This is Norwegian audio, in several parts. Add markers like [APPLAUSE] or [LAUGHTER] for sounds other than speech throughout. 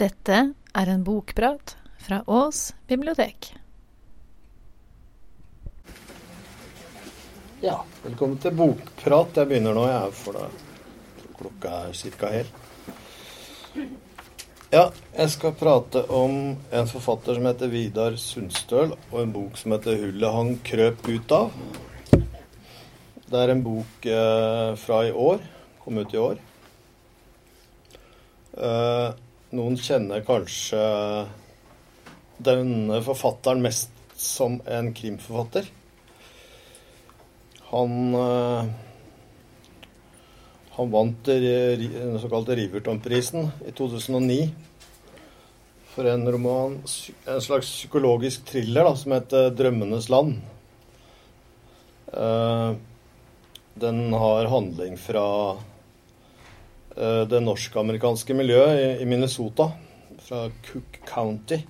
Dette er en bokprat fra Ås bibliotek. Ja, velkommen til bokprat. Jeg begynner nå, jeg, for da klokka er cirka hel. Ja, jeg skal prate om en forfatter som heter Vidar Sundstøl, og en bok som heter 'Hullet han krøp ut av'. Det er en bok eh, fra i år. Kom ut i år. Eh, noen kjenner kanskje denne forfatteren mest som en krimforfatter. Han eh, han vant den såkalte Riverton-prisen i 2009 for en roman, en slags psykologisk thriller da, som heter 'Drømmenes land'. Eh, den har handling fra det norsk-amerikanske miljøet i Minnesota, fra Cook County.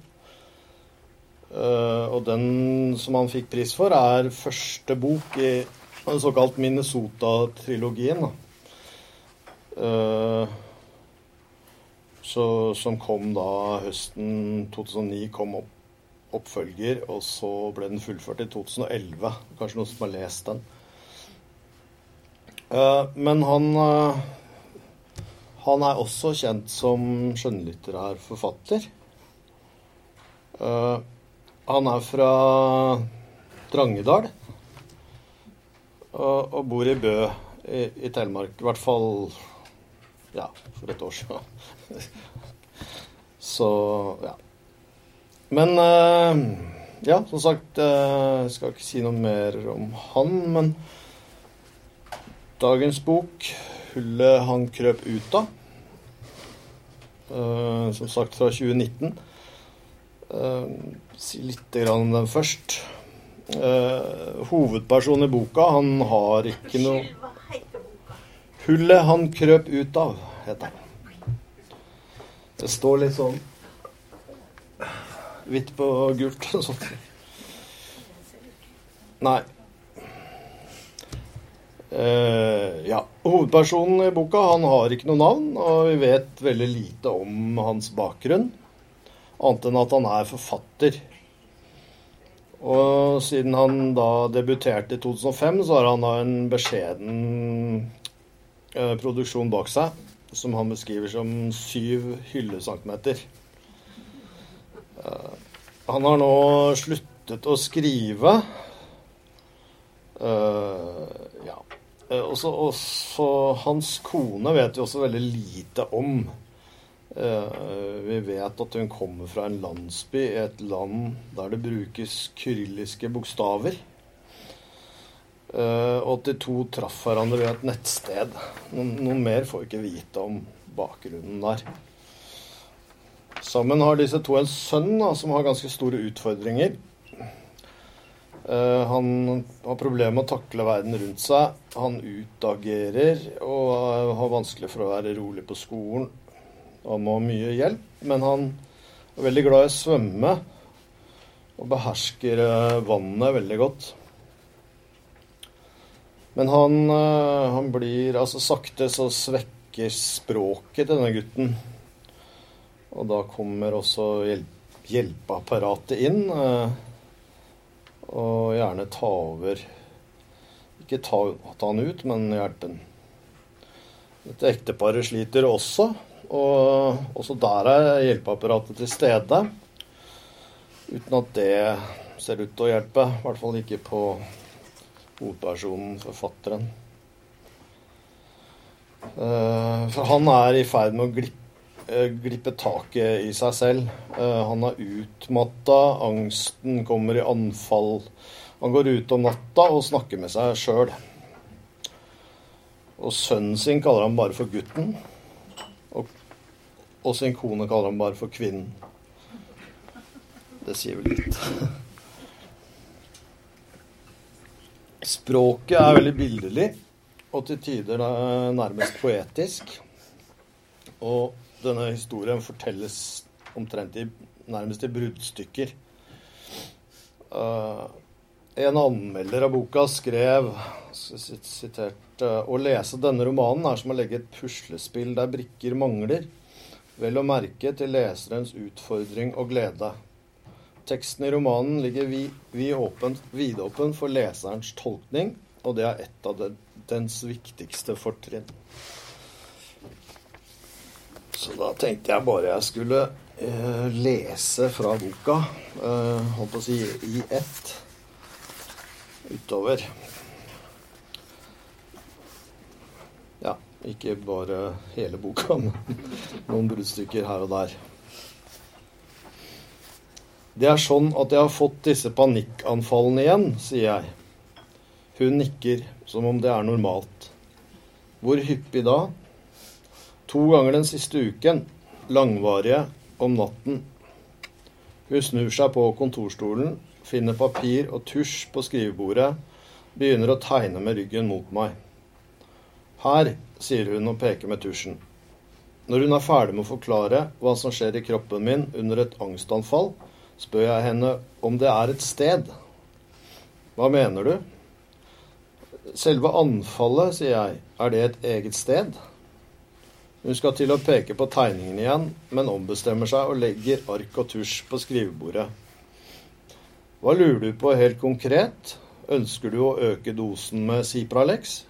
Eh, og den som han fikk pris for, er første bok i den såkalt Minnesota-trilogien. Så, som kom da høsten 2009, kom opp, oppfølger, og så ble den fullført i 2011. Kanskje noen som har lest den. Men han Han er også kjent som skjønnlitterær forfatter. han er fra Drangedal og, og bor i Bø i, i Telemark. I hvert fall ja, for et år siden. Så ja. Men uh, ja, som sagt, jeg uh, skal ikke si noe mer om han, men dagens bok, 'Hullet han krøp ut av', uh, som sagt fra 2019 Si litt om den først. hovedpersonen i boka, han har ikke noe 'Hullet han krøp ut av', heter den. Det står litt sånn hvitt på gult og sånt. Nei. Uh, ja. Hovedpersonen i boka han har ikke noe navn, og vi vet veldig lite om hans bakgrunn. Annet enn at han er forfatter. Og siden han da debuterte i 2005, så har han da en beskjeden uh, produksjon bak seg, som han beskriver som syv hyllesankmeter. Uh, han har nå sluttet å skrive. Ja. Også, også, hans kone vet vi også veldig lite om. Uh, vi vet at hun kommer fra en landsby i et land der det brukes kyrilliske bokstaver. Uh, og de to traff hverandre ved et nettsted. Noen, mer får vi ikke vite om bakgrunnen der. Sammen har disse to en sønn da, som har ganske store utfordringer. Uh, han har problemer med å takle verden rundt seg. Han utagerer og har vanskelig for å være rolig på skolen. Han må ha mye hjelp, men han er veldig glad i å svømme og behersker uh, vannet veldig godt. Men han, eh, han, blir Altså sakte så svekker språket til denne gutten. Og da kommer også hjelp, hjelpeapparatet inn. Eh, og gjerne ta over Ikke ta, ta han ut, men hjelpe han. Dette ekteparet sliter også. Og også der er hjelpeapparatet til stede. Uten at det ser ut til å hjelpe. I hvert fall ikke på hovedpersonen, forfatteren. Eh, for han er i ferd med å glippe, eh, glippe taket i seg selv. Eh, han er utmatta, angsten kommer i anfall. Han går ut om natta og snakker med seg sjøl. Og sønnen sin kaller han bare for gutten. Og, og sin kone kaller han bare for kvinnen. Det sier vel litt. [LAUGHS] Språket er veldig billedlig, og til tider nærmest poetisk. Og denne historien fortelles omtrent i, nærmest i bruddstykker. Uh, en anmelder av boka skrev sitert, uh, å lese denne romanen er som å legge et puslespill der brikker mangler. vel å merke til leserens utfordring og glede. Teksten i romanen ligger vidåpen vid for leserens tolkning, og det er et av dens viktigste fortrinn. Så da tenkte jeg bare jeg skulle eh, lese fra boka, eh, holdt på å si i ett, utover. Ja, ikke bare hele boka, [LAUGHS] men noen bruddstykker her og der. Det er sånn at jeg har fått disse panikkanfallene igjen, sier jeg. Hun nikker, som om det er normalt. Hvor hyppig da? To ganger den siste uken. Langvarige om natten. Hun snur seg på kontorstolen, finner papir og tusj på skrivebordet, begynner å tegne med ryggen mot meg. Her, sier hun og peker med tusjen. Når hun er ferdig med å forklare hva som skjer i kroppen min under et angstanfall, spør jeg henne om det er et sted. Hva mener du? Selve anfallet, sier jeg, er det et eget sted? Hun skal til å peke på tegningen igjen, men ombestemmer seg og legger ark og tusj på skrivebordet. Hva lurer du på helt konkret? Ønsker du å øke dosen med Cipralex?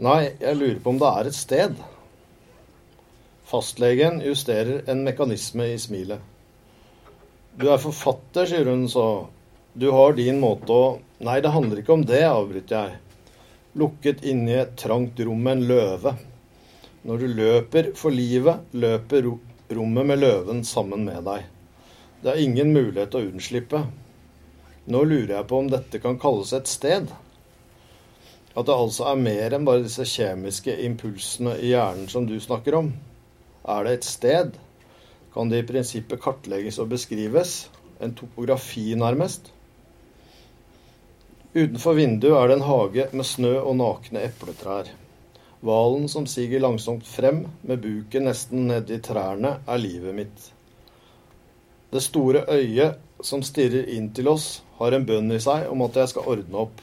Nei, jeg lurer på om det er et sted. Fastlegen justerer en mekanisme i smilet. Du er forfatter, sier hun så. Du har din måte å Nei, det handler ikke om det, avbryter jeg. Lukket inne i et trangt rom med en løve. Når du løper for livet, løper rommet med løven sammen med deg. Det er ingen mulighet å unnslippe. Nå lurer jeg på om dette kan kalles et sted? At det altså er mer enn bare disse kjemiske impulsene i hjernen som du snakker om? Er det et sted? kan det i prinsippet kartlegges og beskrives. En topografi, nærmest. Utenfor vinduet er det en hage med snø og nakne epletrær. Hvalen som siger langsomt frem, med buken nesten nedi trærne, er livet mitt. Det store øyet som stirrer inn til oss, har en bønn i seg om at jeg skal ordne opp.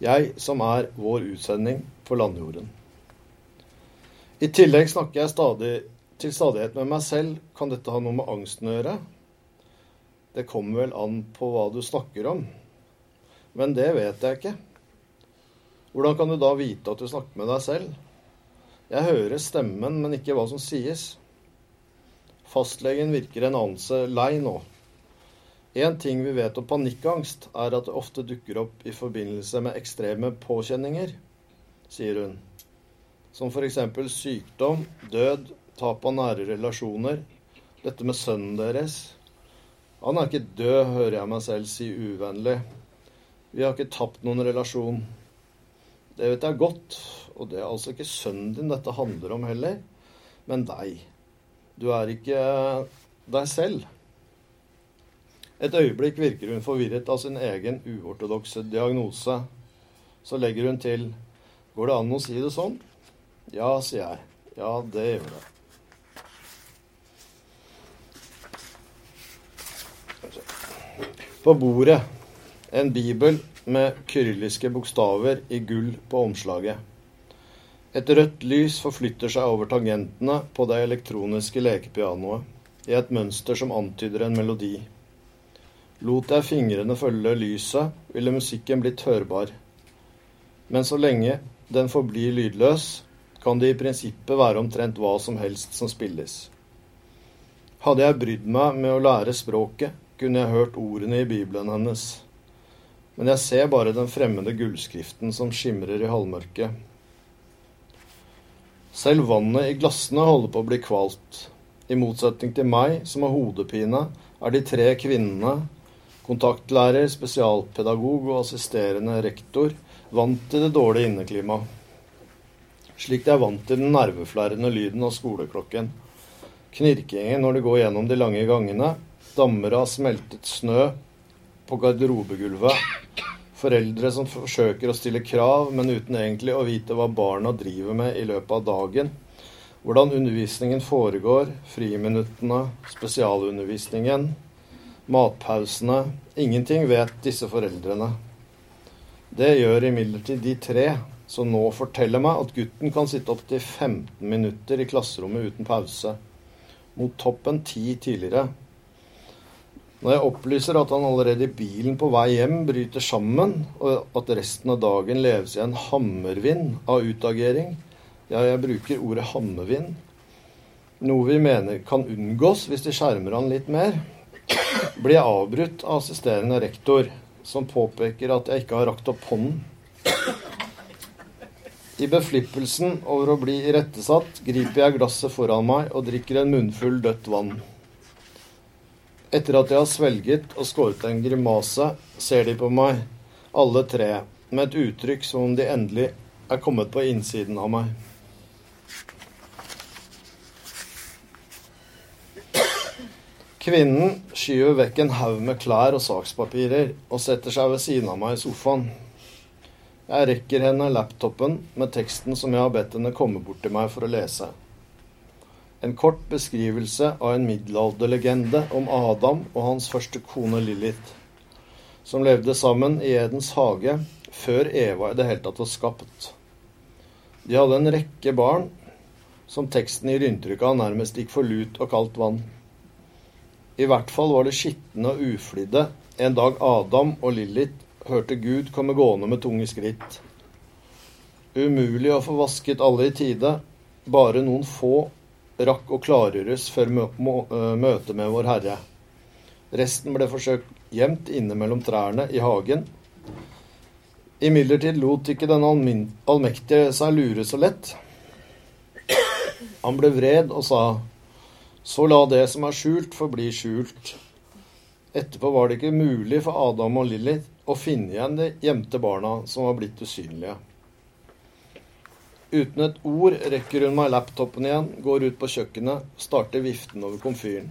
Jeg som er vår utsending for landjorden. I tillegg snakker jeg stadig til stadighet med meg selv, kan dette ha noe med angsten å gjøre? Det kommer vel an på hva du snakker om. Men det vet jeg ikke. Hvordan kan du da vite at du snakker med deg selv? Jeg hører stemmen, men ikke hva som sies. Fastlegen virker en anelse lei nå. En ting vi vet om panikkangst, er at det ofte dukker opp i forbindelse med ekstreme påkjenninger, sier hun. Som f.eks. sykdom, død, tap av nære relasjoner. Dette med sønnen deres. Han er ikke død, hører jeg meg selv si uvennlig. Vi har ikke tapt noen relasjon. Det vet jeg godt, og det er altså ikke sønnen din dette handler om heller, men deg. Du er ikke deg selv. Et øyeblikk virker hun forvirret av sin egen uortodokse diagnose. Så legger hun til Går det an å si det sånn? Ja, sier jeg. Ja, det gjør det. På bordet en bibel med kyrilliske bokstaver i gull på omslaget. Et rødt lys forflytter seg over tangentene på det elektroniske lekepianoet i et mønster som antyder en melodi. Lot jeg fingrene følge lyset, ville musikken blitt hørbar. Men så lenge den forblir lydløs, kan det i prinsippet være omtrent hva som helst som spilles. Hadde jeg brydd meg med å lære språket, kunne jeg hørt ordene i Bibelen hennes. Men jeg ser bare den fremmede gullskriften som skimrer i halvmørket. Selv vannet i glassene holder på å bli kvalt. I motsetning til meg, som har hodepine, er de tre kvinnene, kontaktlærer, spesialpedagog og assisterende rektor, vant til det dårlige inneklimaet. Slik de er vant til den nerveflerrende lyden av skoleklokken. Knirkingen når de går gjennom de lange gangene, dammer av smeltet snø på garderobegulvet. Foreldre som forsøker å stille krav, men uten egentlig å vite hva barna driver med i løpet av dagen. Hvordan undervisningen foregår, friminuttene, spesialundervisningen, matpausene. Ingenting vet disse foreldrene. Det gjør imidlertid de tre som nå forteller meg at gutten kan sitte opptil 15 minutter i klasserommet uten pause. mot toppen ti tidligere. Når jeg opplyser at han allerede i bilen på vei hjem bryter sammen, og at resten av dagen leves i en hammervind av utagering, ja, jeg bruker ordet hammervind, noe vi mener kan unngås hvis de skjermer han litt mer, blir jeg avbrutt av assisterende rektor, som påpeker at jeg ikke har rakt opp hånden. I beflippelsen over å bli irettesatt griper jeg glasset foran meg og drikker en munnfull dødt vann. Etter at jeg har svelget og skåret en grimase, ser de på meg, alle tre, med et uttrykk som om de endelig er kommet på innsiden av meg. Kvinnen skyver vekk en haug med klær og sakspapirer og setter seg ved siden av meg i sofaen. Jeg rekker henne laptopen med teksten som jeg har bedt henne komme bort til meg for å lese. En kort beskrivelse av en middelalderlegende om Adam og hans første kone Lilith, som levde sammen i Edens hage før Eva i det hele tatt var skapt. De hadde en rekke barn, som teksten gir inntrykk av nærmest gikk for lut og kaldt vann. I hvert fall var det skitne og uflidde en dag Adam og Lilith hørte Gud komme gående med tunge skritt. Umulig å få vasket alle i tide, bare noen få rakk å klargjøres før eh, møtet med Vår Herre. Resten ble forsøkt gjemt inne mellom trærne i hagen. Imidlertid lot ikke den allmektige seg lure så lett. Han ble vred og sa, så la det som er skjult, forbli skjult. Etterpå var det ikke mulig for Adam og Lilly å finne igjen de gjemte barna som var blitt usynlige. Uten et ord rekker hun meg laptopen igjen, går ut på kjøkkenet, starter viften over komfyren.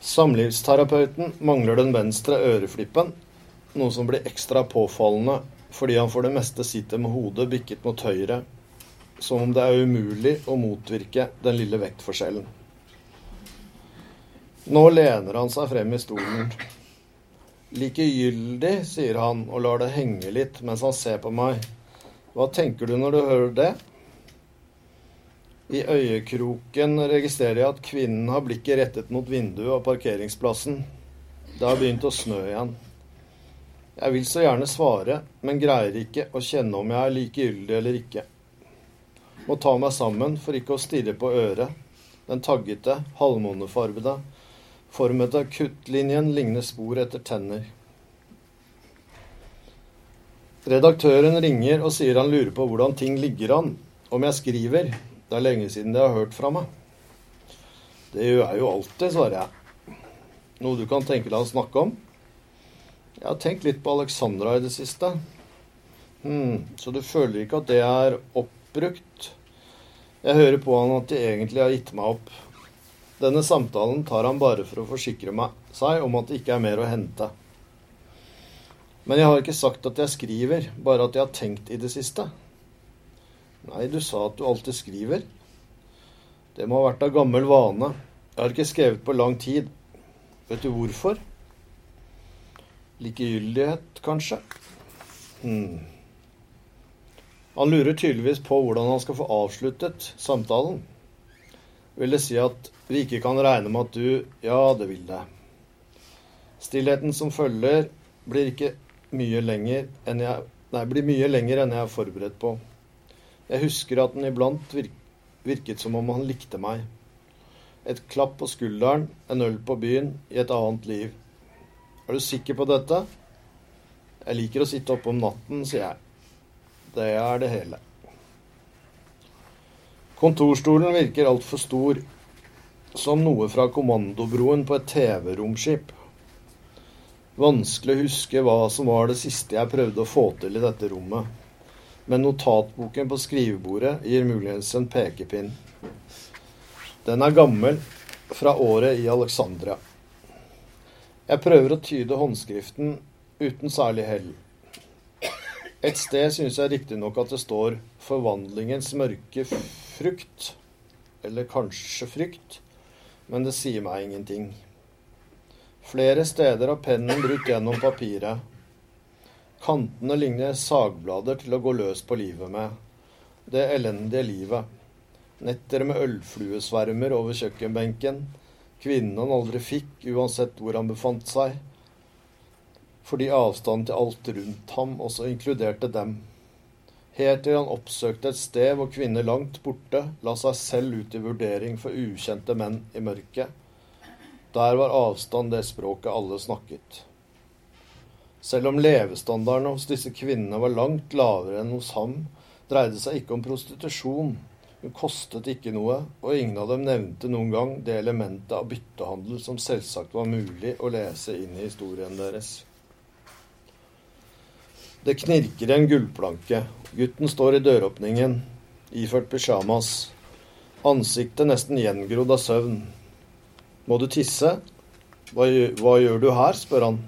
Samlivsterapeuten mangler den venstre øreflippen, noe som blir ekstra påfallende fordi han for det meste sitter med hodet bikket mot høyre, som om det er umulig å motvirke den lille vektforskjellen. Nå lener han seg frem i stolen. Likegyldig, sier han og lar det henge litt mens han ser på meg. Hva tenker du når du hører det? I øyekroken registrerer jeg at kvinnen har blikket rettet mot vinduet av parkeringsplassen. Det har begynt å snø igjen. Jeg vil så gjerne svare, men greier ikke å kjenne om jeg er likegyldig eller ikke. Må ta meg sammen for ikke å stirre på øret, den taggete, halvmånefarvede, Formet av kuttlinjen ligner spor etter tenner. Redaktøren ringer og sier han lurer på hvordan ting ligger an, om jeg skriver. Det er lenge siden de har hørt fra meg. Det gjør jeg jo alltid, svarer jeg. Noe du kan tenke deg å snakke om? Jeg har tenkt litt på Alexandra i det siste. Hm, så du føler ikke at det er oppbrukt? Jeg hører på han at de egentlig har gitt meg opp. Denne samtalen tar han bare for å forsikre seg om at det ikke er mer å hente. Men jeg har ikke sagt at jeg skriver, bare at jeg har tenkt i det siste. Nei, du sa at du alltid skriver. Det må ha vært av gammel vane. Jeg har ikke skrevet på lang tid. Vet du hvorfor? Likegyldighet, kanskje? Hmm. Han lurer tydeligvis på hvordan han skal få avsluttet samtalen. Vil det si at vi ikke kan regne med at du Ja, det vil det. Stillheten som følger, blir ikke mye lenger enn jeg Nei, blir mye lenger enn jeg er forberedt på. Jeg husker at den iblant virket som om han likte meg. Et klapp på skulderen, en øl på byen, i et annet liv. Er du sikker på dette? Jeg liker å sitte oppe om natten, sier jeg. Det er det hele. Kontorstolen virker altfor stor, som noe fra kommandobroen på et TV-romskip. Vanskelig å huske hva som var det siste jeg prøvde å få til i dette rommet. Men notatboken på skrivebordet gir muligens en pekepinn. Den er gammel, fra året i Alexandria. Jeg prøver å tyde håndskriften uten særlig hell. Et sted syns jeg riktignok at det står 'forvandlingens mørke frukt', eller kanskje frykt, men det sier meg ingenting. Flere steder har pennen brutt gjennom papiret. Kantene ligner sagblader til å gå løs på livet med. Det elendige livet. netter med ølfluesvermer over kjøkkenbenken, kvinnen han aldri fikk, uansett hvor han befant seg, fordi avstanden til alt rundt ham også inkluderte dem. Helt til han oppsøkte et sted hvor kvinner langt borte la seg selv ut i vurdering for ukjente menn i mørket. Der var avstand det språket alle snakket. Selv om levestandarden hos disse kvinnene var langt lavere enn hos ham, dreide det seg ikke om prostitusjon. Hun kostet ikke noe, og ingen av dem nevnte noen gang det elementet av byttehandel som selvsagt var mulig å lese inn i historien deres. Det knirker i en gulvplanke. Gutten står i døråpningen, iført pysjamas. Ansiktet nesten gjengrodd av søvn. Må du tisse? Hva, hva gjør du her? spør han.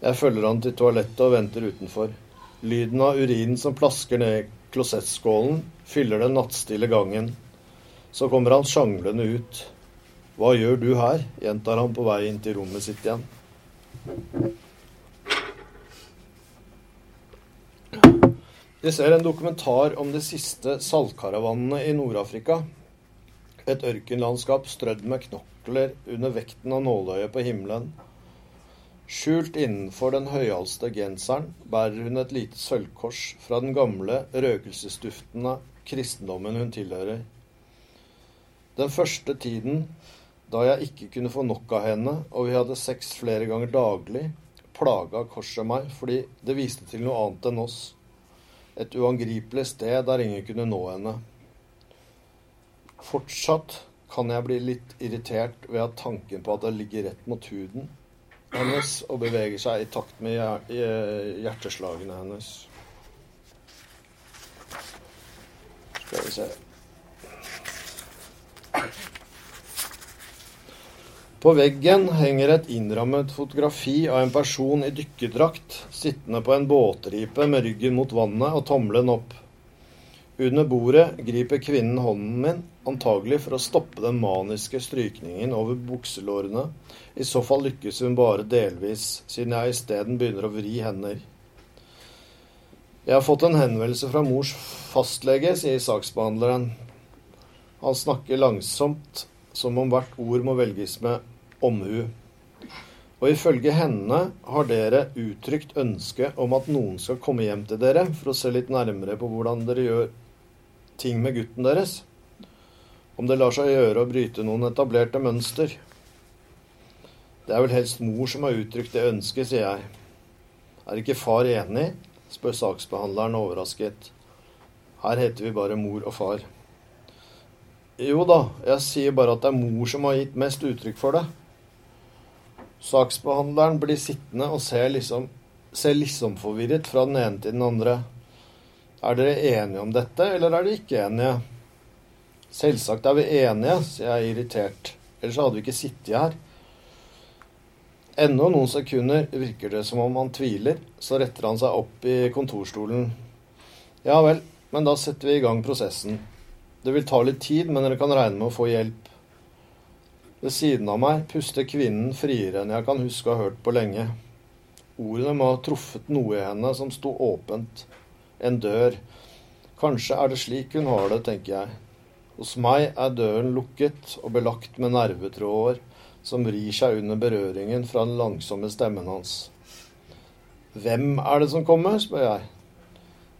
Jeg følger han til toalettet og venter utenfor. Lyden av urinen som plasker ned klosettskålen, fyller den nattstille gangen. Så kommer han sjanglende ut. Hva gjør du her? gjentar han på vei inn til rommet sitt igjen. Vi ser en dokumentar om de siste saltkaravanene i Nord-Afrika. Et ørkenlandskap strødd med knokler under vekten av nåløyet på himmelen. Skjult innenfor den høyhalste genseren bærer hun et lite sølvkors fra den gamle, røkelsesduftende kristendommen hun tilhører. Den første tiden, da jeg ikke kunne få nok av henne, og vi hadde sex flere ganger daglig, plaga korset meg fordi det viste til noe annet enn oss. Et uangripelig sted der ingen kunne nå henne. Fortsatt kan jeg bli litt irritert ved at tanken på at det ligger rett mot huden, hennes og beveger seg i takt med hjerteslagene hennes. Skal vi se På veggen henger et innrammet fotografi av en person i dykkerdrakt sittende på en båtripe med ryggen mot vannet og tommelen opp. Under bordet griper kvinnen hånden min, antagelig for å stoppe den maniske strykningen over bukselårene. I så fall lykkes hun bare delvis, siden jeg isteden begynner å vri hender. Jeg har fått en henvendelse fra mors fastlege, sier saksbehandleren. Han snakker langsomt, som om hvert ord må velges med omhu. Og ifølge henne har dere uttrykt ønske om at noen skal komme hjem til dere for å se litt nærmere på hvordan dere gjør ting med gutten deres. Om det lar seg gjøre å bryte noen etablerte mønster. Det er vel helst mor som har uttrykt det ønsket, sier jeg. Er ikke far enig? spør saksbehandleren overrasket. Her heter vi bare mor og far. Jo da, jeg sier bare at det er mor som har gitt mest uttrykk for det. Saksbehandleren blir sittende og ser liksom, ser liksom forvirret fra den ene til den andre. Er dere enige om dette, eller er dere ikke enige? Selvsagt er vi enige, sier jeg irritert. Ellers hadde vi ikke sittet her. Ennå noen sekunder virker det som om han tviler, så retter han seg opp i kontorstolen. Ja vel, men da setter vi i gang prosessen. Det vil ta litt tid, men dere kan regne med å få hjelp. Ved siden av meg puster kvinnen friere enn jeg kan huske å ha hørt på lenge. Ordene må ha truffet noe i henne som sto åpent en dør. Kanskje er det slik hun har det, tenker jeg. Hos meg er døren lukket og belagt med nervetråder som rir seg under berøringen fra den langsomme stemmen hans. Hvem er det som kommer, spør jeg.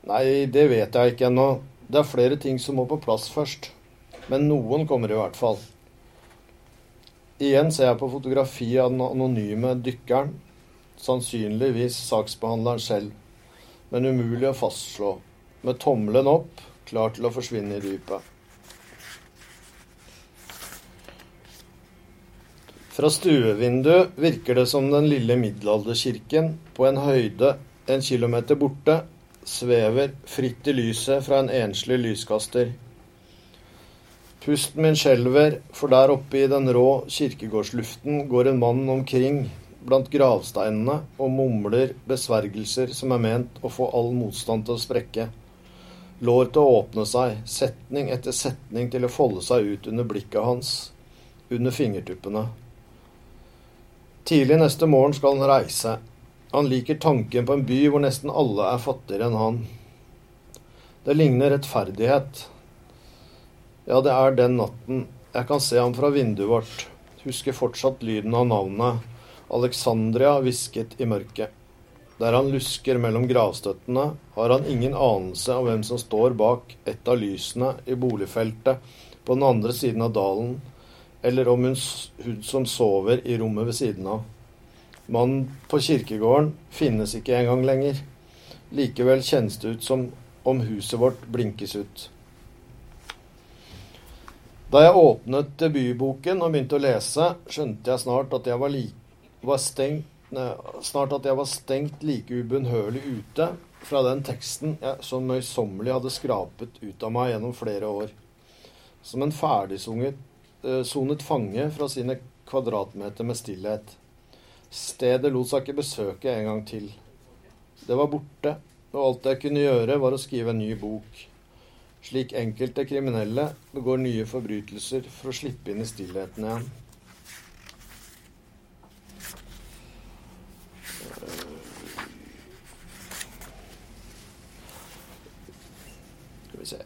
Nei, det vet jeg ikke ennå. Det er flere ting som må på plass først. Men noen kommer i hvert fall. Igjen ser jeg på fotografiet av den anonyme dykkeren, sannsynligvis saksbehandleren selv men umulig å fastslå, med tommelen opp, klar til å forsvinne i dypet. Fra stuevinduet virker det som den lille middelalderkirken på en høyde en kilometer borte svever fritt i lyset fra en enslig lyskaster. Pusten min skjelver, for der oppe i den rå kirkegårdsluften går en mann omkring blant gravsteinene og mumler besvergelser som er ment å få all motstand til å sprekke. Lår til å åpne seg, setning etter setning til å folde seg ut under blikket hans, under fingertuppene. Tidlig neste morgen skal han reise. Han liker tanken på en by hvor nesten alle er fattigere enn han. Det ligner rettferdighet. Ja, det er den natten. Jeg kan se ham fra vinduet vårt. Husker fortsatt lyden av navnet. Alexandria hvisket i mørket. Der han lusker mellom gravstøttene, har han ingen anelse av hvem som står bak et av lysene i boligfeltet på den andre siden av dalen, eller om hun, hun som sover i rommet ved siden av. Mannen på kirkegården finnes ikke engang lenger. Likevel kjennes det ut som om huset vårt blinkes ut. Da jeg åpnet debutboken og begynte å lese, skjønte jeg snart at jeg var, li, var stengt, ne, snart at jeg var stengt like ubønnhørlig ute fra den teksten jeg så møysommelig hadde skrapet ut av meg gjennom flere år. Som en ferdigsonet sonet fange fra sine kvadratmeter med stillhet. Stedet lot seg ikke besøke en gang til. Det var borte, og alt jeg kunne gjøre, var å skrive en ny bok. Slik enkelte kriminelle begår nye forbrytelser for å slippe inn i stillheten igjen. Skal vi se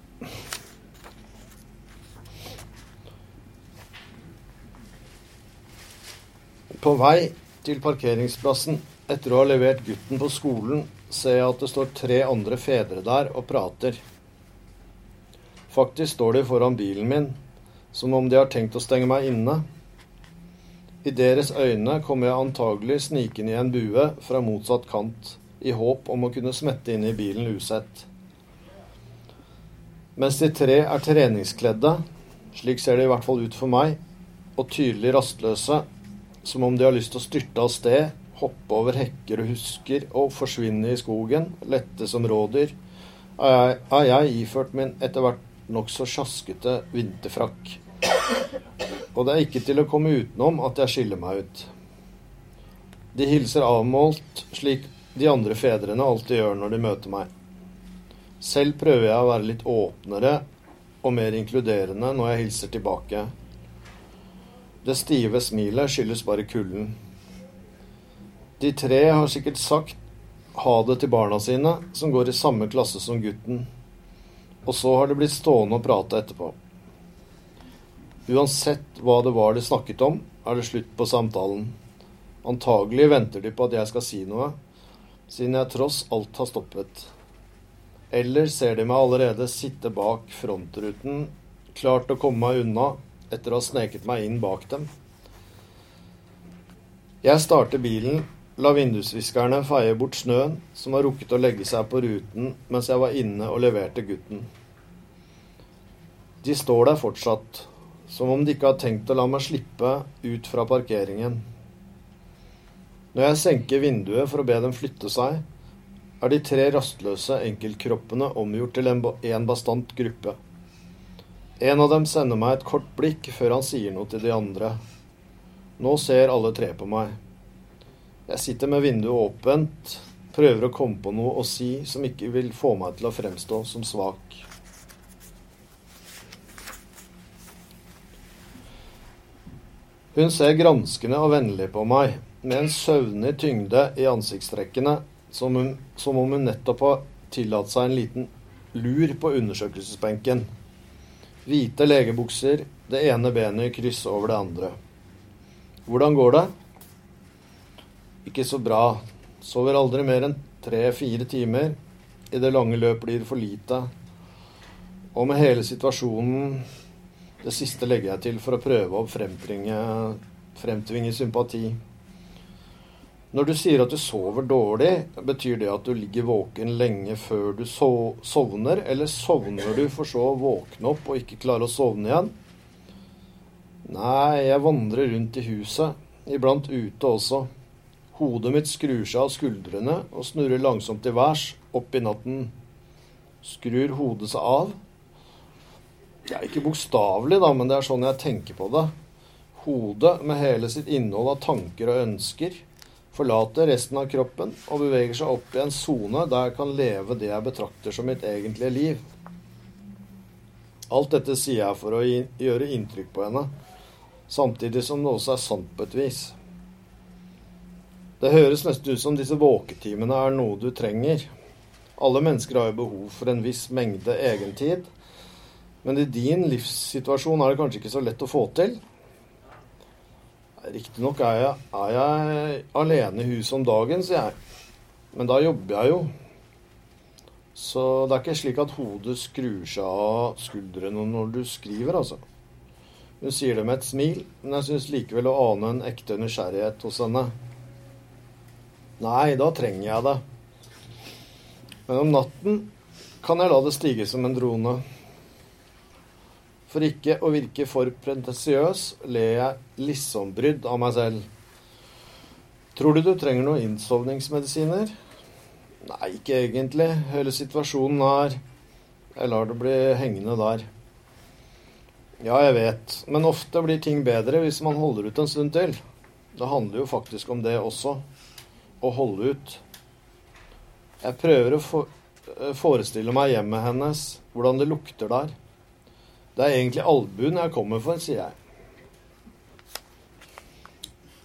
På vei til parkeringsplassen etter å ha levert gutten på skolen, ser jeg at det står tre andre fedre der og prater. Faktisk står de foran bilen min, som om de har tenkt å stenge meg inne. I deres øyne kommer jeg antagelig snikende i en bue fra motsatt kant, i håp om å kunne smette inn i bilen usett. Mens de tre er treningskledde, slik ser det i hvert fall ut for meg, og tydelig rastløse, som om de har lyst til å styrte av sted, hoppe over hekker og husker og forsvinne i skogen, lette som rådyr, er jeg iført min etter hvert nokså sjaskete vinterfrakk. Og det er ikke til å komme utenom at jeg skiller meg ut. De hilser avmålt, slik de andre fedrene alltid gjør når de møter meg. Selv prøver jeg å være litt åpnere og mer inkluderende når jeg hilser tilbake. Det stive smilet skyldes bare kulden. De tre har sikkert sagt ha det til barna sine, som går i samme klasse som gutten. Og så har de blitt stående og prate etterpå. Uansett hva det var de snakket om, er det slutt på samtalen. Antagelig venter de på at jeg skal si noe, siden jeg tross alt har stoppet. Eller ser de meg allerede sitte bak frontruten, klart å komme meg unna etter å ha sneket meg inn bak dem. Jeg starter bilen, la vindusviskerne feie bort snøen som har rukket å legge seg på ruten mens jeg var inne og leverte gutten. De står der fortsatt, som om de ikke har tenkt å la meg slippe ut fra parkeringen. Når jeg senker vinduet for å be dem flytte seg, er de tre rastløse enkeltkroppene omgjort til en, bastant gruppe. En av dem sender meg et kort blikk før han sier noe til de andre. Nå ser alle tre på meg. Jeg sitter med vinduet åpent, prøver å komme på noe å si som ikke vil få meg til å fremstå som svak. Hun ser granskende og vennlig på meg, med en søvnig tyngde i ansiktstrekkene, som, hun, som om hun nettopp har tillatt seg en liten lur på undersøkelsesbenken. Hvite legebukser, det ene benet i kryss over det andre. Hvordan går det? Ikke så bra. Sover aldri mer enn tre-fire timer. I det lange løp blir det for lite. Og med hele situasjonen Det siste legger jeg til for å prøve å fremtvinge sympati. Når du sier at du sover dårlig, betyr det at du ligger våken lenge før du sovner, eller sovner du for så å våkne opp og ikke klare å sovne igjen? Nei, jeg vandrer rundt i huset, iblant ute også. Hodet mitt skrur seg av skuldrene og snurrer langsomt til værs, opp i natten. Skrur hodet seg av? Det er ikke bokstavelig, da, men det er sånn jeg tenker på det. Hodet med hele sitt innhold av tanker og ønsker forlater resten av kroppen og beveger seg opp i en sone der jeg kan leve det jeg betrakter som mitt egentlige liv. Alt dette sier jeg for å gjøre inntrykk på henne, samtidig som det også er sant på et vis. Det høres nesten ut som disse våketimene er noe du trenger. Alle mennesker har jo behov for en viss mengde egentid, Men i din livssituasjon er det kanskje ikke så lett å få til. Riktignok er, er jeg alene i huset om dagen, sier jeg. Men da jobber jeg jo. Så det er ikke slik at hodet skrur seg av skuldrene når du skriver, altså. Hun sier det med et smil, men jeg syns likevel å ane en ekte nysgjerrighet hos henne. Nei, da trenger jeg det. Men om natten kan jeg la det stige som en drone. For ikke å virke for pretensiøs ler jeg lissombrydd av meg selv. Tror du du trenger noen innsovningsmedisiner? Nei, ikke egentlig. Hele situasjonen er Jeg lar det bli hengende der. Ja, jeg vet, men ofte blir ting bedre hvis man holder ut en stund til. Det handler jo faktisk om det også. Å holde ut. Jeg prøver å forestille meg hjemmet hennes, hvordan det lukter der. Det er egentlig albuen jeg kommer for, sier jeg.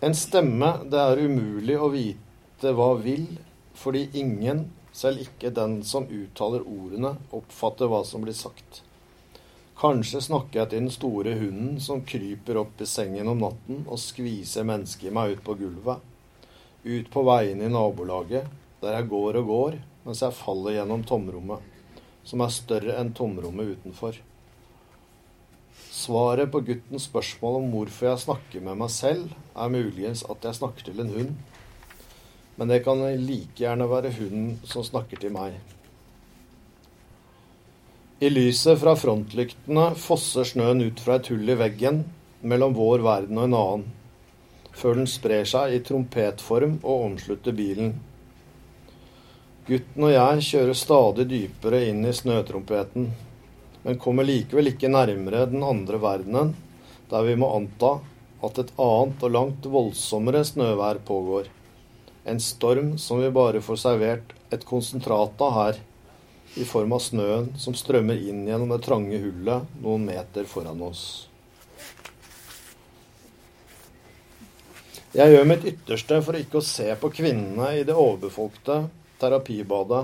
En stemme det er umulig å vite hva vil, fordi ingen, selv ikke den som uttaler ordene, oppfatter hva som blir sagt. Kanskje snakker jeg til den store hunden som kryper opp i sengen om natten og skviser mennesket i meg ut på gulvet. Ut på veiene i nabolaget, der jeg går og går mens jeg faller gjennom tomrommet, som er større enn tomrommet utenfor. Svaret på guttens spørsmål om hvorfor jeg snakker med meg selv, er muligens at jeg snakker til en hund. Men det kan like gjerne være hunden som snakker til meg. I lyset fra frontlyktene fosser snøen ut fra et hull i veggen mellom vår verden og en annen, før den sprer seg i trompetform og omslutter bilen. Gutten og jeg kjører stadig dypere inn i snøtrompeten men kommer likevel ikke nærmere den andre verdenen, der vi må anta at et annet og langt voldsommere snøvær pågår. En storm som vi bare får servert et konsentrat av her, i form av snøen som strømmer inn gjennom det trange hullet noen meter foran oss. Jeg gjør mitt ytterste for ikke å se på kvinnene i det overbefolkte terapibadet,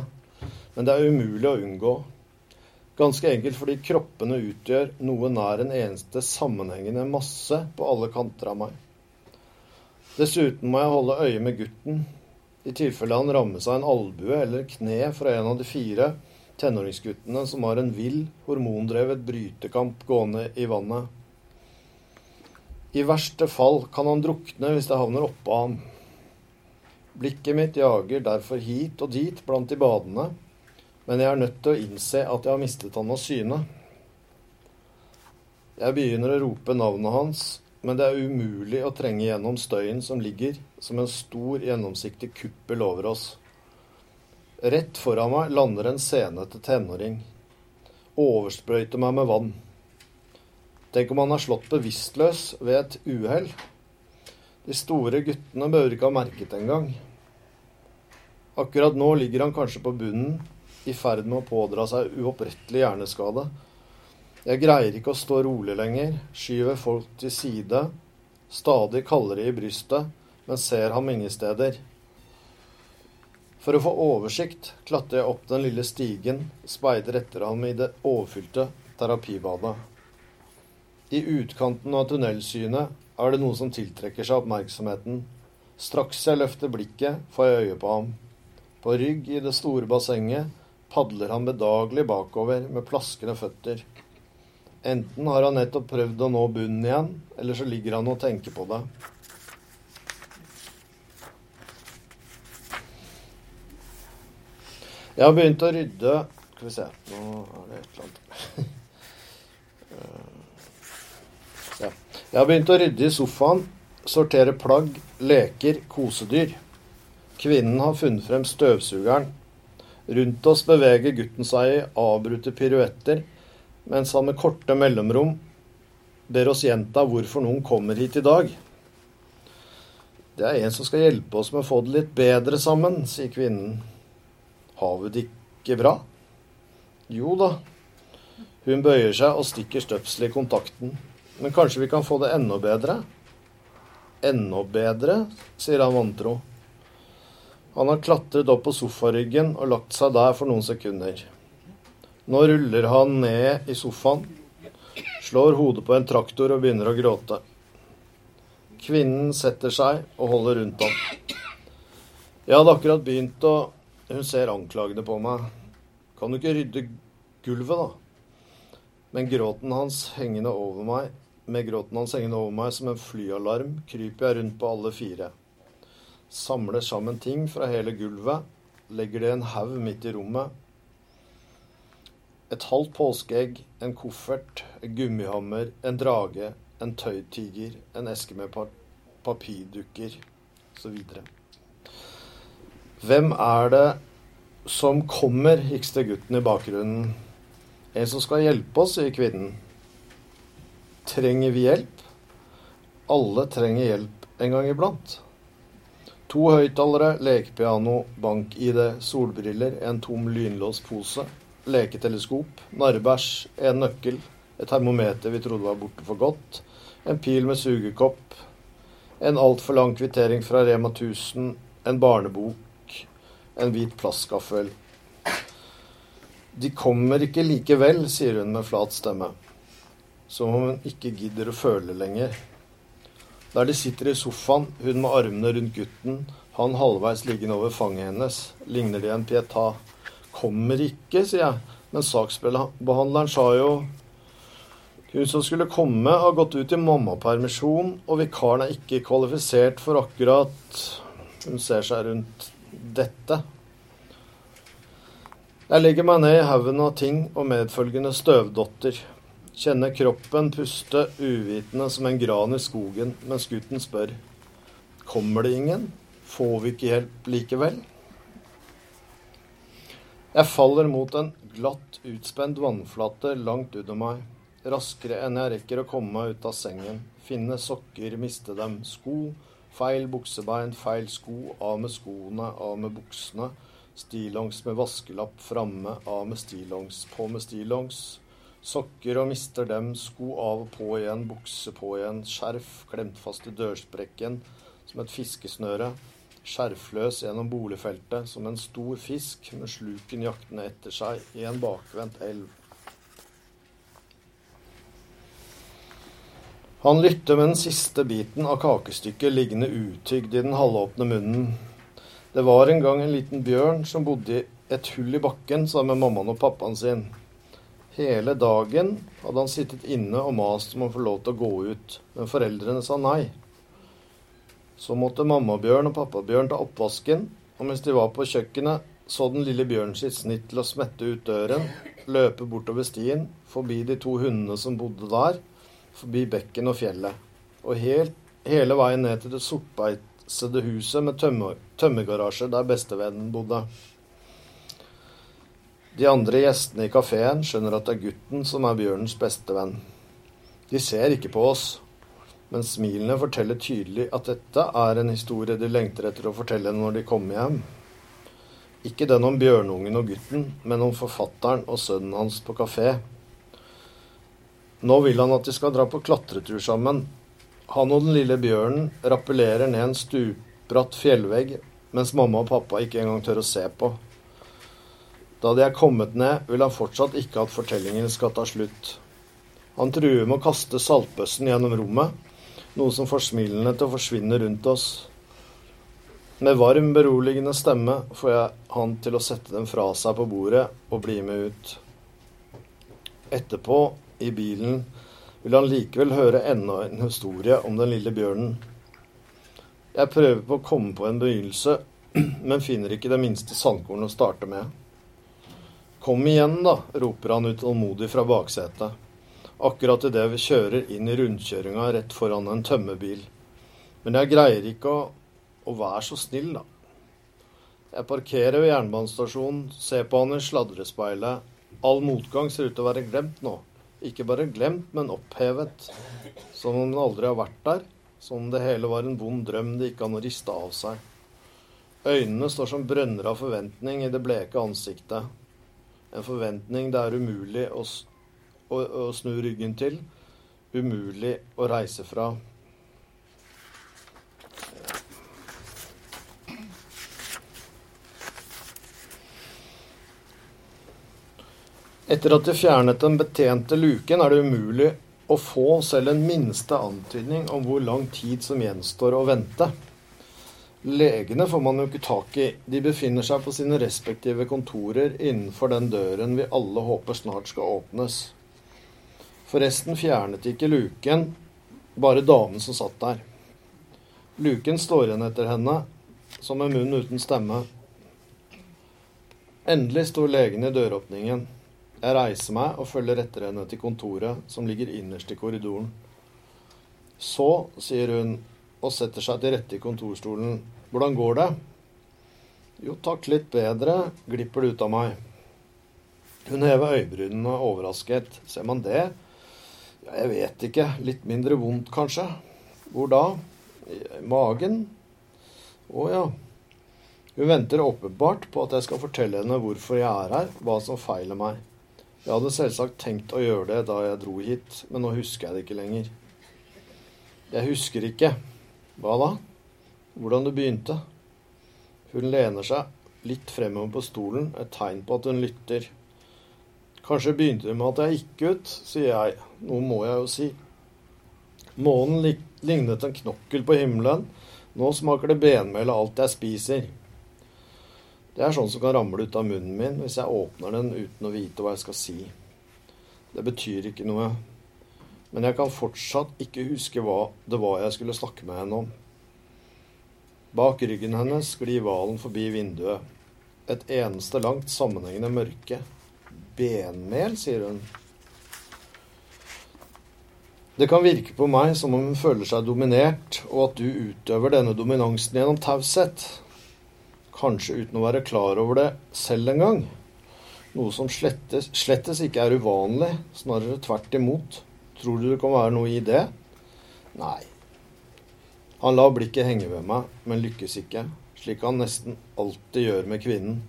men det er umulig å unngå. Ganske enkelt fordi kroppene utgjør noe nær en eneste sammenhengende masse på alle kanter av meg. Dessuten må jeg holde øye med gutten, i tilfelle han rammes av en albue eller kne fra en av de fire tenåringsguttene som har en vill, hormondrevet brytekamp gående i vannet. I verste fall kan han drukne hvis det havner oppå ham. Blikket mitt jager derfor hit og dit blant de badende, men jeg er nødt til å innse at jeg har mistet han av syne. Jeg begynner å rope navnet hans, men det er umulig å trenge gjennom støyen som ligger som en stor, gjennomsiktig kuppel over oss. Rett foran meg lander en senete tenåring. Oversprøyter meg med vann. Tenk om han er slått bevisstløs ved et uhell. De store guttene behøver ikke ha merket det engang. Akkurat nå ligger han kanskje på bunnen i ferd med å pådra seg uopprettelig hjerneskade. Jeg greier ikke å stå rolig lenger, skyver folk til side, stadig kaldere i brystet, men ser ham ingen steder. For å få oversikt klatrer jeg opp den lille stigen, speider etter ham i det overfylte terapibadet. I utkanten av tunnelsynet er det noe som tiltrekker seg oppmerksomheten. Straks jeg løfter blikket, får jeg øye på ham. På rygg i det store bassenget padler han bedagelig bakover med plaskende føtter. Enten har han nettopp prøvd å nå bunnen igjen, eller så ligger han og tenker på det. Jeg har begynt å rydde Skal vi se Nå er det et eller annet [LAUGHS] ja. Jeg har begynt å rydde i sofaen, sortere plagg, leker, kosedyr. Kvinnen har funnet frem støvsugeren Rundt oss beveger gutten seg i avbrutte piruetter, mens han med korte mellomrom ber oss gjenta hvorfor noen kommer hit i dag. Det er en som skal hjelpe oss med å få det litt bedre sammen, sier kvinnen. Har vi det ikke bra? Jo da. Hun bøyer seg og stikker støpselet i kontakten. Men kanskje vi kan få det enda bedre? Enda bedre, sier han vantro. Han har klatret opp på sofaryggen og lagt seg der for noen sekunder. Nå ruller han ned i sofaen, slår hodet på en traktor og begynner å gråte. Kvinnen setter seg og holder rundt ham. Jeg hadde akkurat begynt, og hun ser anklagende på meg. Kan du ikke rydde gulvet, da? Men gråten hans hengende over meg, med gråten hans hengende over meg som en flyalarm, kryper jeg rundt på alle fire. Samler sammen ting fra hele gulvet, legger det en haug midt i rommet. Et halvt påskeegg, en koffert, en gummihammer, en drage, en tøytiger, en eske med pa papirdukker osv. Hvem er det som kommer, hikster gutten i bakgrunnen. En som skal hjelpe oss, sier kvinnen. Trenger vi hjelp? Alle trenger hjelp en gang iblant. To høyttalere, lekepiano, bank-ID, solbriller, en tom lynlåspose, leketeleskop, narrebæsj, en nøkkel, et termometer vi trodde var borte for godt, en pil med sugekopp, en altfor lang kvittering fra Rema 1000, en barnebok, en hvit plastgaffel. De kommer ikke likevel, sier hun med flat stemme som om hun ikke gidder å føle lenger. Der de sitter i sofaen, hun med armene rundt gutten, han halvveis liggende over fanget hennes, ligner de en pieta. Kommer ikke, sier jeg, men saksbehandleren sa jo hun som skulle komme, har gått ut i mammapermisjon, og vikaren er ikke kvalifisert for akkurat Hun ser seg rundt dette. Jeg legger meg ned i haugen av ting og medfølgende støvdotter. Kjenner kroppen puste uvitende som en gran i skogen, mens gutten spør. Kommer det ingen? Får vi ikke hjelp likevel? Jeg faller mot en glatt, utspent vannflate langt under meg. Raskere enn jeg rekker å komme meg ut av sengen. Finne sokker, miste dem. Sko. Feil buksebein, feil sko. Av med skoene, av med buksene. Stillongs med vaskelapp framme, av med stillongs, på med stillongs. Sokker og mister dem, sko av og på igjen, bukse på igjen, skjerf klemt fast i dørsprekken som et fiskesnøre, skjerfløs gjennom boligfeltet som en stor fisk med sluken jaktende etter seg i en bakvendt elv. Han lytter med den siste biten av kakestykket liggende utygd i den halvåpne munnen. Det var en gang en liten bjørn som bodde i et hull i bakken sammen med mammaen og pappaen sin. Hele dagen hadde han sittet inne og mast om å få lov til å gå ut, men foreldrene sa nei. Så måtte mammabjørn og pappabjørn ta oppvasken, og mens de var på kjøkkenet, så den lille bjørnen sitt snitt til å smette ut døren, løpe bortover stien, forbi de to hundene som bodde der, forbi bekken og fjellet, og helt, hele veien ned til det sortbeitsede huset med tømmergarasje der bestevennen bodde. De andre gjestene i kafeen skjønner at det er gutten som er bjørnens beste venn. De ser ikke på oss, men smilene forteller tydelig at dette er en historie de lengter etter å fortelle når de kommer hjem. Ikke den om bjørnungen og gutten, men om forfatteren og sønnen hans på kafé. Nå vil han at de skal dra på klatretur sammen. Han og den lille bjørnen rappellerer ned en stupbratt fjellvegg, mens mamma og pappa ikke engang tør å se på. Da de er kommet ned, vil han fortsatt ikke at fortellingen skal ta slutt. Han truer med å kaste saltbøssen gjennom rommet, noe som får smilene til å forsvinne rundt oss. Med varm, beroligende stemme får jeg han til å sette dem fra seg på bordet og bli med ut. Etterpå, i bilen, vil han likevel høre enda en historie om den lille bjørnen. Jeg prøver på å komme på en begynnelse, [CLEARS THROAT] men finner ikke det minste sandkorn å starte med. Kom igjen, da, roper han utålmodig fra baksetet. Akkurat idet vi kjører inn i rundkjøringa rett foran en tømmerbil. Men jeg greier ikke å, å være så snill, da. Jeg parkerer ved jernbanestasjonen, ser på han i sladrespeilet. All motgang ser ut til å være glemt nå. Ikke bare glemt, men opphevet. Som om den aldri har vært der. Som om det hele var en vond drøm det ikke an å riste av seg. Øynene står som brønner av forventning i det bleke ansiktet en forventning det er umulig å, å, å snu ryggen til. Umulig å reise fra. Etter at de fjernet den betjente luken, er det umulig å få selv en minste antydning om hvor lang tid som gjenstår å vente. Legene får man jo ikke tak i. De befinner seg på sine respektive kontorer innenfor den døren vi alle håper snart skal åpnes. Forresten fjernet ikke luken, bare damen som satt der. Luken står igjen etter henne, som en munn uten stemme. Endelig sto legen i døråpningen. Jeg reiser meg og følger etter henne til kontoret, som ligger innerst i korridoren. Så, sier hun og setter seg til rette i kontorstolen. Hvordan går det? Jo, takk litt bedre, glipper det ut av meg. Hun hever øyebrynene overrasket. Ser man det? Ja, jeg vet ikke. Litt mindre vondt, kanskje. Hvor da? I magen? Å ja. Hun venter åpenbart på at jeg skal fortelle henne hvorfor jeg er her, hva som feiler meg. Jeg hadde selvsagt tenkt å gjøre det da jeg dro hit, men nå husker jeg det ikke lenger. Jeg husker ikke. Hva da? Hvordan det begynte? Hun lener seg litt fremover på stolen, et tegn på at hun lytter. Kanskje begynte det med at jeg gikk ut, sier jeg. Noe må jeg jo si. Månen lignet en knokkel på himmelen. Nå smaker det benmel av alt jeg spiser. Det er sånn som kan ramle ut av munnen min hvis jeg åpner den uten å vite hva jeg skal si. Det betyr ikke noe. Men jeg kan fortsatt ikke huske hva det var jeg skulle snakke med henne om. Bak ryggen hennes glir hvalen forbi vinduet. Et eneste langt sammenhengende mørke. Benmel, sier hun. Det kan virke på meg som om hun føler seg dominert, og at du utøver denne dominansen gjennom taushet kanskje uten å være klar over det selv engang. Noe som slettes, slettes ikke er uvanlig, snarere tvert imot. Tror du det kan være noe i det? Nei. Han lar blikket henge ved meg, men lykkes ikke, slik han nesten alltid gjør med kvinnen.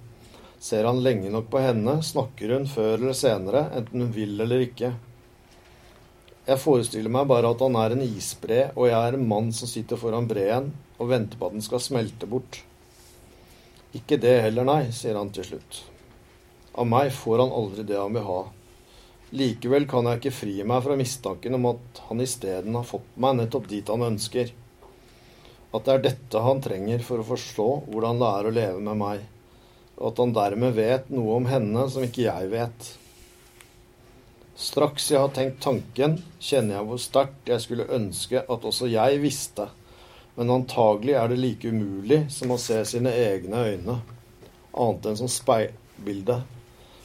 Ser han lenge nok på henne, snakker hun før eller senere, enten hun vil eller ikke. Jeg forestiller meg bare at han er en isbre, og jeg er en mann som sitter foran breen og venter på at den skal smelte bort. Ikke det heller, nei, sier han til slutt. Av meg får han aldri det han vil ha. Likevel kan jeg ikke fri meg fra mistanken om at han isteden har fått meg nettopp dit han ønsker. At det er dette han trenger for å forstå hvordan det er å leve med meg, og at han dermed vet noe om henne som ikke jeg vet. Straks jeg har tenkt tanken, kjenner jeg hvor sterkt jeg skulle ønske at også jeg visste men antagelig er det like umulig som å se sine egne øyne, annet enn som speilbilde.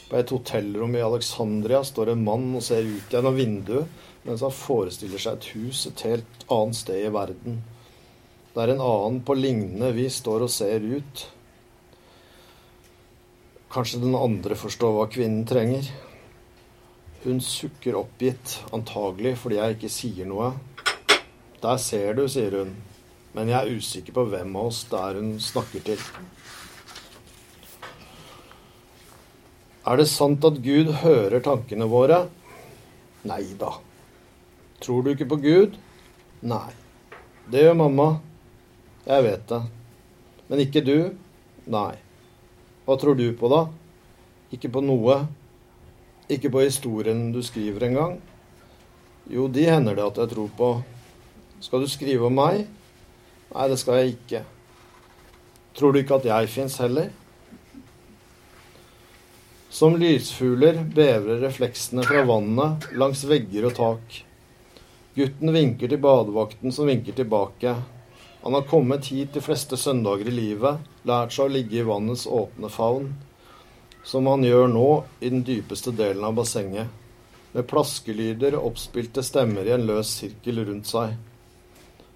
På et hotellrom i Alexandria står en mann og ser ut gjennom vinduet, mens han forestiller seg et hus et helt annet sted i verden. Der en annen på lignende vis står og ser ut. Kanskje den andre forstår hva kvinnen trenger. Hun sukker oppgitt, antagelig fordi jeg ikke sier noe. Der ser du, sier hun. Men jeg er usikker på hvem av oss det er hun snakker til. Er det sant at Gud hører tankene våre? Nei da. Tror du ikke på Gud? Nei. Det gjør mamma. Jeg vet det. Men ikke du? Nei. Hva tror du på, da? Ikke på noe. Ikke på historien du skriver engang. Jo, de hender det at jeg tror på. Skal du skrive om meg? Nei, det skal jeg ikke. Tror du ikke at jeg fins heller? Som lysfugler bevrer refleksene fra vannet langs vegger og tak. Gutten vinker til badevakten, som vinker tilbake. Han har kommet hit de fleste søndager i livet, lært seg å ligge i vannets åpne favn, som han gjør nå i den dypeste delen av bassenget, med plaskelyder og oppspilte stemmer i en løs sirkel rundt seg.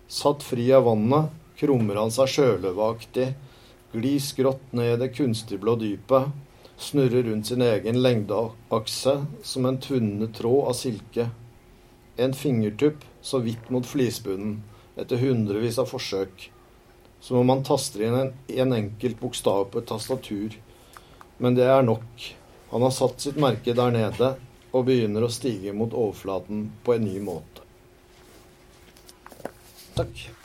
Satt fri av vannet, krummer han seg sjøløveaktig, glir skrått ned i det kunstigblå dypet, snurrer rundt sin egen lengdeakse som en tvunnet tråd av silke. En fingertupp så vidt mot flisbunnen, etter hundrevis av forsøk. Som om han taster inn en, en enkelt bokstav på et tastatur. Men det er nok. Han har satt sitt merke der nede og begynner å stige mot overflaten på en ny måte. Takk.